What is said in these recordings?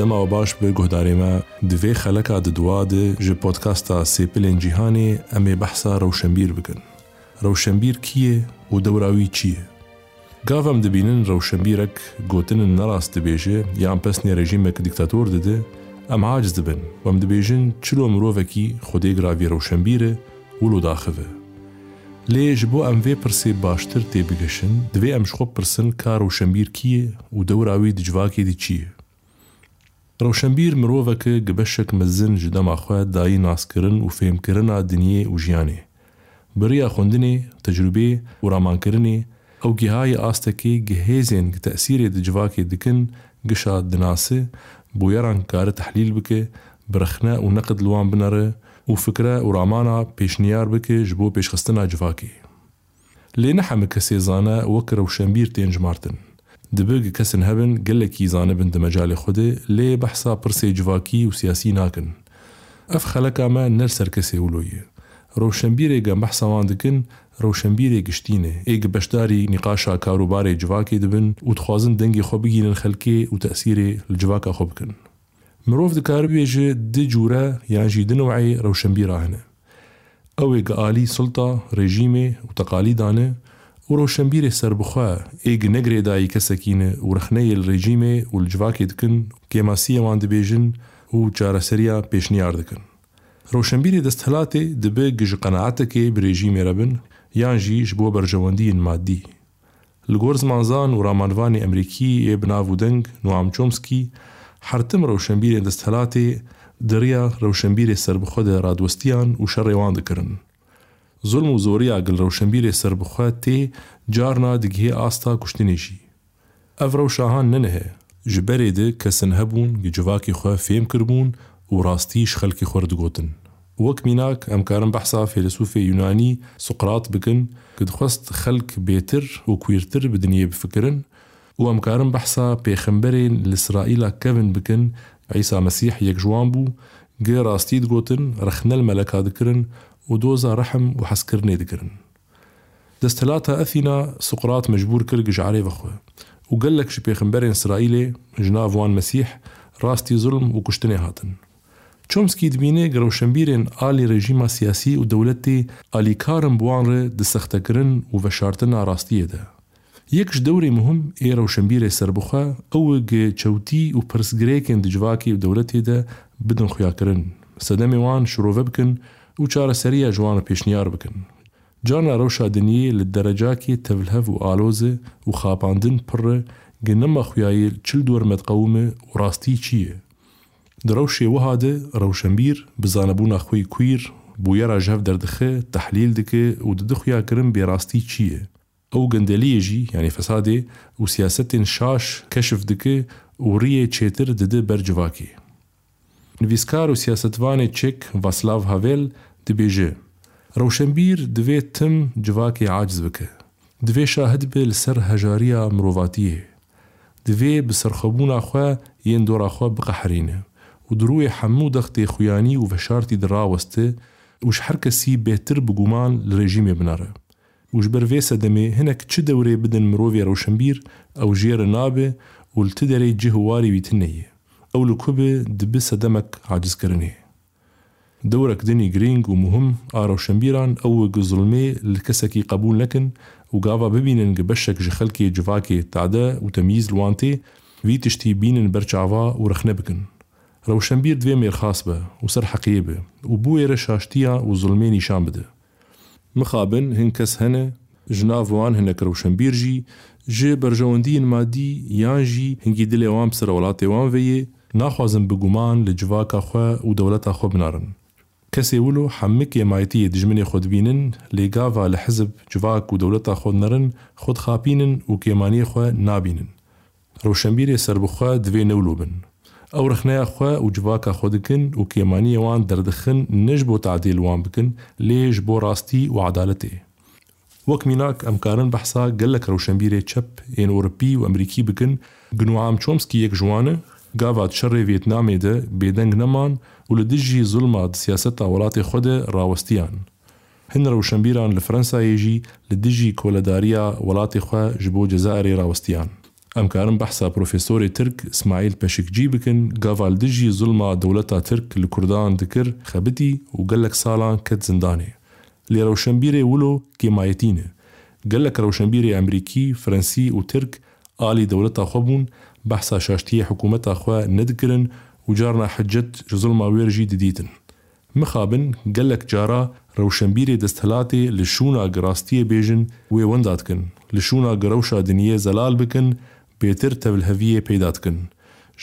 دەماوە باش بێ گۆدارێمە دوێ خەلەکە ددوادە ji پۆتکاستا سێپلên جیهانê em ê behsa rewşembîr bikin. Rewşembîr kiye û dewrawî çi ye? Gav em dibînin rewşembîrek gotinin nerast dibêje yan pesnê rejîmek diktator dide, em haciz dibin em dibêjin çilo mirovekî xodê gravî rewşembîre û daxive. Lê ji bo em vê pirsê baştir tê bigeşin, divê em ji xwe pirsin kar rewşembîr kiye û dewrawî dicivakê dî çi ye? ڕەوشەمبیر مرۆڤەکە گبەشێک مەزن ji دەماخوا دایی ناسکردن و فێمکردنا دنیێ و ژیانێ بڕیا خوندنê تەجروبê û ramankirinê ew gihayê astekê gihêzên təsirê di civakê dikin gişa dinasî bo yeran karı tehlîl bike birxne û neqid li wan binere û fikre û ramana pêşniyar bike ji bo pêşxistina civakê lê neheme kesê zane wek rewşembîr tên cimartin دبگ کەسن هەبن گەلێکی زانە بن دەمەجای خودێ لێ بەحسا پرسێ جوواکی و سیاسی ناکن. ئەف خەلەکامە نەر سەرکەسێ ولۆیە. ڕوشەمبیرێگە بەحسەوان دکن ڕوشەمبیرێ گشتینێ ئێگە بەشداری نیقاشا کاروبارێ جوواکێ دەبن و دخوازن دەنگی خۆ بگینن خەلکێ و تەسیرێ لە جوواکە خۆ بکن. مرۆڤ دکاربێژێ دجوورە یانژی دنوعی ڕوشەمبیرا هەنە. ئەوێ گە عالی سڵتا ڕێژیمێ و تەقالی دانە، و ڕۆشنبیرێ سربخوا ئێگ نەگرێدایی کەسەکینە و رەخنەیە ڕێژیمێ و لجوواکێ دکن کێماسیەوان دەبێژن و چارەسەریا پێشنیار دەکەن. ڕۆشنبیرێ دەستهلاتێ دەبێ گژ قەنەعاتەکێ برێژی مێرەبن یان ژیش بۆ بەرژەوەندین مادی. لە گۆر زمانزان و ڕامانوانی ئەمریکی ئێ بناو و دەنگ نوام چۆمسکی حرتم ڕەوشنبیرێ دەستهلاتێ دەڕیا ڕەوشنبیرێ سربخۆدە ڕادوەستیان و شەڕێوان دەکردن. ظلم و زوریا گل روشنبیر سر بخواه تی جار نا دیگه آستا کشتنی جی. او روشاهان ننهه جبری ده کسن هبون گی جواکی خواه فیم کربون و راستیش خلکی خورد گوتن. وک میناک امکارم بحثا فیلسوف یونانی سقراط بگن که دخواست خلق بیتر و کویرتر به دنیا بفکرن و امکارم بحثا پیخمبری لسرائیل کوین بکن عیسی مسیح یک جوان بو گه راستید گوتن رخنل ملکا دکرن ودۆزە ڕەحم و حەسکردنێ دەگرن دەستەلاتە ئەثینا سقرات مەجبور کرد گژارێ بەخۆ و گەلێکش پێخمبەرێن سرائیلێ ژناوان مەسیح ڕاستی زلم و کوشتنێ هاتن چۆمسکی دبینێ گەڕەوشەمبیرێن ئالی ڕێژیما سیاسی و دەولەتی ئالیکارم بوانڕێ دسەختەکردن و بەشارتە ناڕاستیەدا یەکش دەوری مهم ئێرە و شمبیرێ سربخە ئەوە گێچەوتی و پرسگرێکن دجواکی و دەولەتێدا بدن خویاکردن سەدەمێوان شرۆڤە بکن و و چارەسەریە جوانە پێشنیار بکەن جانا ڕەوشا دنیێ لە دەرەجاکی تولهف و آلوزه و خاپاندن پڕە گنەمە خویایی چل دور دوەرمەتقەومە و راستی ڕاستی روش درەو وهاده روشنبیر بزانبون خۆی کویر بویر ژەف دردخه تحلیل دکه و کرم ددخیاکردن چیه. او گندلیه جی یعنی فساده و سیاست شاش کشف دکه و ڕیە چێتر بر بەرجواکی Nivîskar û siyasetvanê Çek Vaslav Havel dibêje: Rewşenbîr divê tim civakê aciz bike. Divê şahid be li ser hejariya mirovatiyê. Divê bi serxebûna xwe yên dora xwe biqeherîne û di rûyê hemû dextê xuyanî û veşartî de raweste û ji her kesî bêtir bi guman li rejîmê binare. û ji ber vê sedemê hinek çi dewrê bidin mirovê rewşenbîr ew jêre nabe û li ti derê cih û warê wî tune ye. أو كوبة دبسة دمك عجز كرني دورك دني جرينج ومهم آرو شمبيران أو جزلمي لكسكي قبول لكن وقافا ببينن جبشك جخلكي جفاكي تعدا وتمييز الوانتي في تشتي بينن برشعفا ورخنبكن رو شمبير دوي مير خاصبة وسر حقيبة وبوي رشاشتيا وظلميني شامبده مخابن هنكس هنه جناف وان هنك رو شمبير جي برجوندين مادي يانجي هنجي دلي وان بسر ولاتي وان فيي ناخوازم بگومان لە جواکە خو و دەوڵەتە خۆ بنارن کەسێ ولو هەمک ێمایەتی دژمنی خودبینن لێگاوا لە حزب جواک و دەوڵەتە خۆنەرن خۆت خاپینن و کێمانی خو نابینن ڕوشەمبیرێ سربخوا دوێ نەولو بن ئەو رخنەیە خوا و جواکە خۆدکن و کێمانیەوان دەردخن نش بۆ تعدیلوان بکن لێژ بۆ ڕاستی و عدالەتێ وەک میناک ئەمکارن بەحسا گەل لە کەوشەمبیرێ چەپ ئێنۆرپی و ئەمریکی بکن گنوام چۆمسکی یەک ژوانە گاوات تشري فيتنامي ده بيدنج نمان ولدجي ظلمة دژی ولاتي سیاستا راوستيان هن روشنبيران لفرنسا يجي لدجي كولداريا ولاتي دژی کۆلەداریە وڵاتی خوا ji بۆ جەزاری ڕاوەستیان ئەمکارم بەحسا پرۆفسۆری ترک اسماعیل پەشکجی بکن گاوال دژی زولما دەوڵەتا ترک لە کوردان دکرد خەبتی و گەلک ساڵان کەت زندانێ لێ قالك روشنبيري امريكي فرنسي وترك آلي دولتا خبون بحثا شاشتية حكومتا خوا ندقرن وجارنا حجت جزلما ويرجي دديتن مخابن قلك جارا روشنبيري دستهلاتي لشونا قراستية بيجن وي ونداتكن لشونا قروشا دنيا زلال بكن بيتر تبلهفية بيداتكن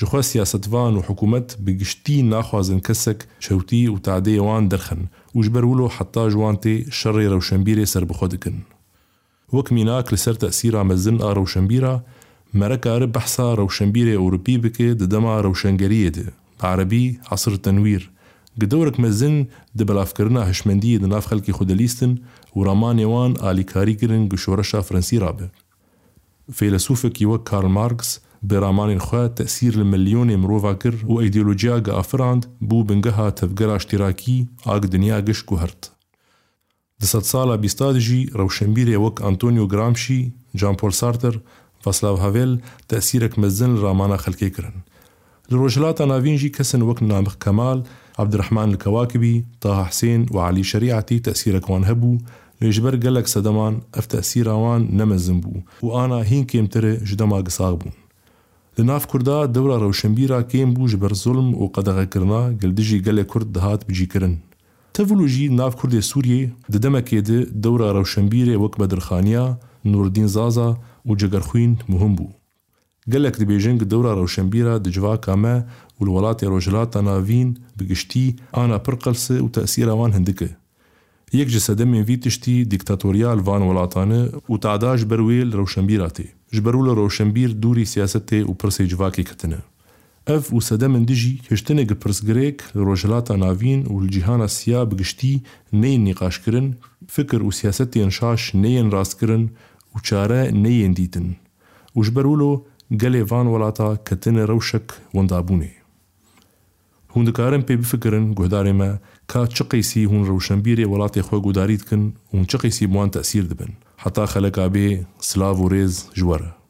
جخوا سياستفان وحكومت بقشتي ناخوازن كسك شوتي وتعدي وان درخن وجبرولو حتى جوانتي شري روشنبيري سر بخودكن وكميناك لسر تأثيرا مزن آ روشنبيرا مرەکارە بەحسا ڕەوشەمبیرە ئەوروپی بکێ دەدەما ڕەوشەنگەریە دێ عربی عصر تەنویر گدەورک مەزن دە بەلافکردنا هەشمەندیە دە ناف خەلکی خودەلیستن و ڕامانێوان ئالیکاریگرن گشۆرەشا فرەنسی رابێ فەیلسوفێکی وەک کارل مارکس بە ڕامانین خوێ تەسیر لە ملیۆنێ مرۆڤ کرد و ئەیدیۆلۆجیا گە ئافراند بوو بنگەها تەفگەرا شتێراکی ئاگ دنیا گشت و هەرت دە سەد ساڵە بیستادژی ڕەوشەمبیرێ وەک ئەنتۆنیو گرامشی جانپۆل سارتر فاسلاو هاویل تأثیر اک مزن رامانا خلکی کرن. لروجلات ناوین جی کسن وكن نامخ کمال، عبد الرحمن الكواكبي طه حسين وعلي شريعتي تأثير كوان هبو لجبر قلق سدمان اف تأثير اوان نمزن بو وانا هين كيم تره جدما بون. لناف كردا دورة روشنبيرا كيم بو جبر ظلم وقدغة كرنا قل دجي قلق كرد دهات بجي كرن تفلوجي ناف كرد سوريا ددمكي دورة روشنبيرا وكبدر خانيا نور الدین زازا û cigerxwîn muhim bû. Gelek di bêjin di dewra rewşenbîra di civaka me û li welatê Rojhilata Navîn bi giştî ana pir qelsê û tesîra wan hindik e. Yek ji sedemên vî tiştî dîktatoryal van welatane û tada ji ber wê li rewşenbîra tê. Ji ber li rewşenbîr dûrî siyasetê û pirsê civakê ketine. Ev û sedemên dijî hiştinê gi pirsgirêk li Rojhilata Navîn û li cîhana siya bi giştî neyên nîqaşkirin, fikir û siyasetên şaş neyên rastkirin, û çare neyên dîtin û ji ber wilo gelê van welata ketine rewşek wendabûnê. Hûn dikarin pê bifikirin guhdarê me ka çi qêsî hûn rewşenbîrê welatê xwe guhdarî dikin û çi qêsî wan tesîr dibin. Heta xeleka bê silav û rêz ji we re.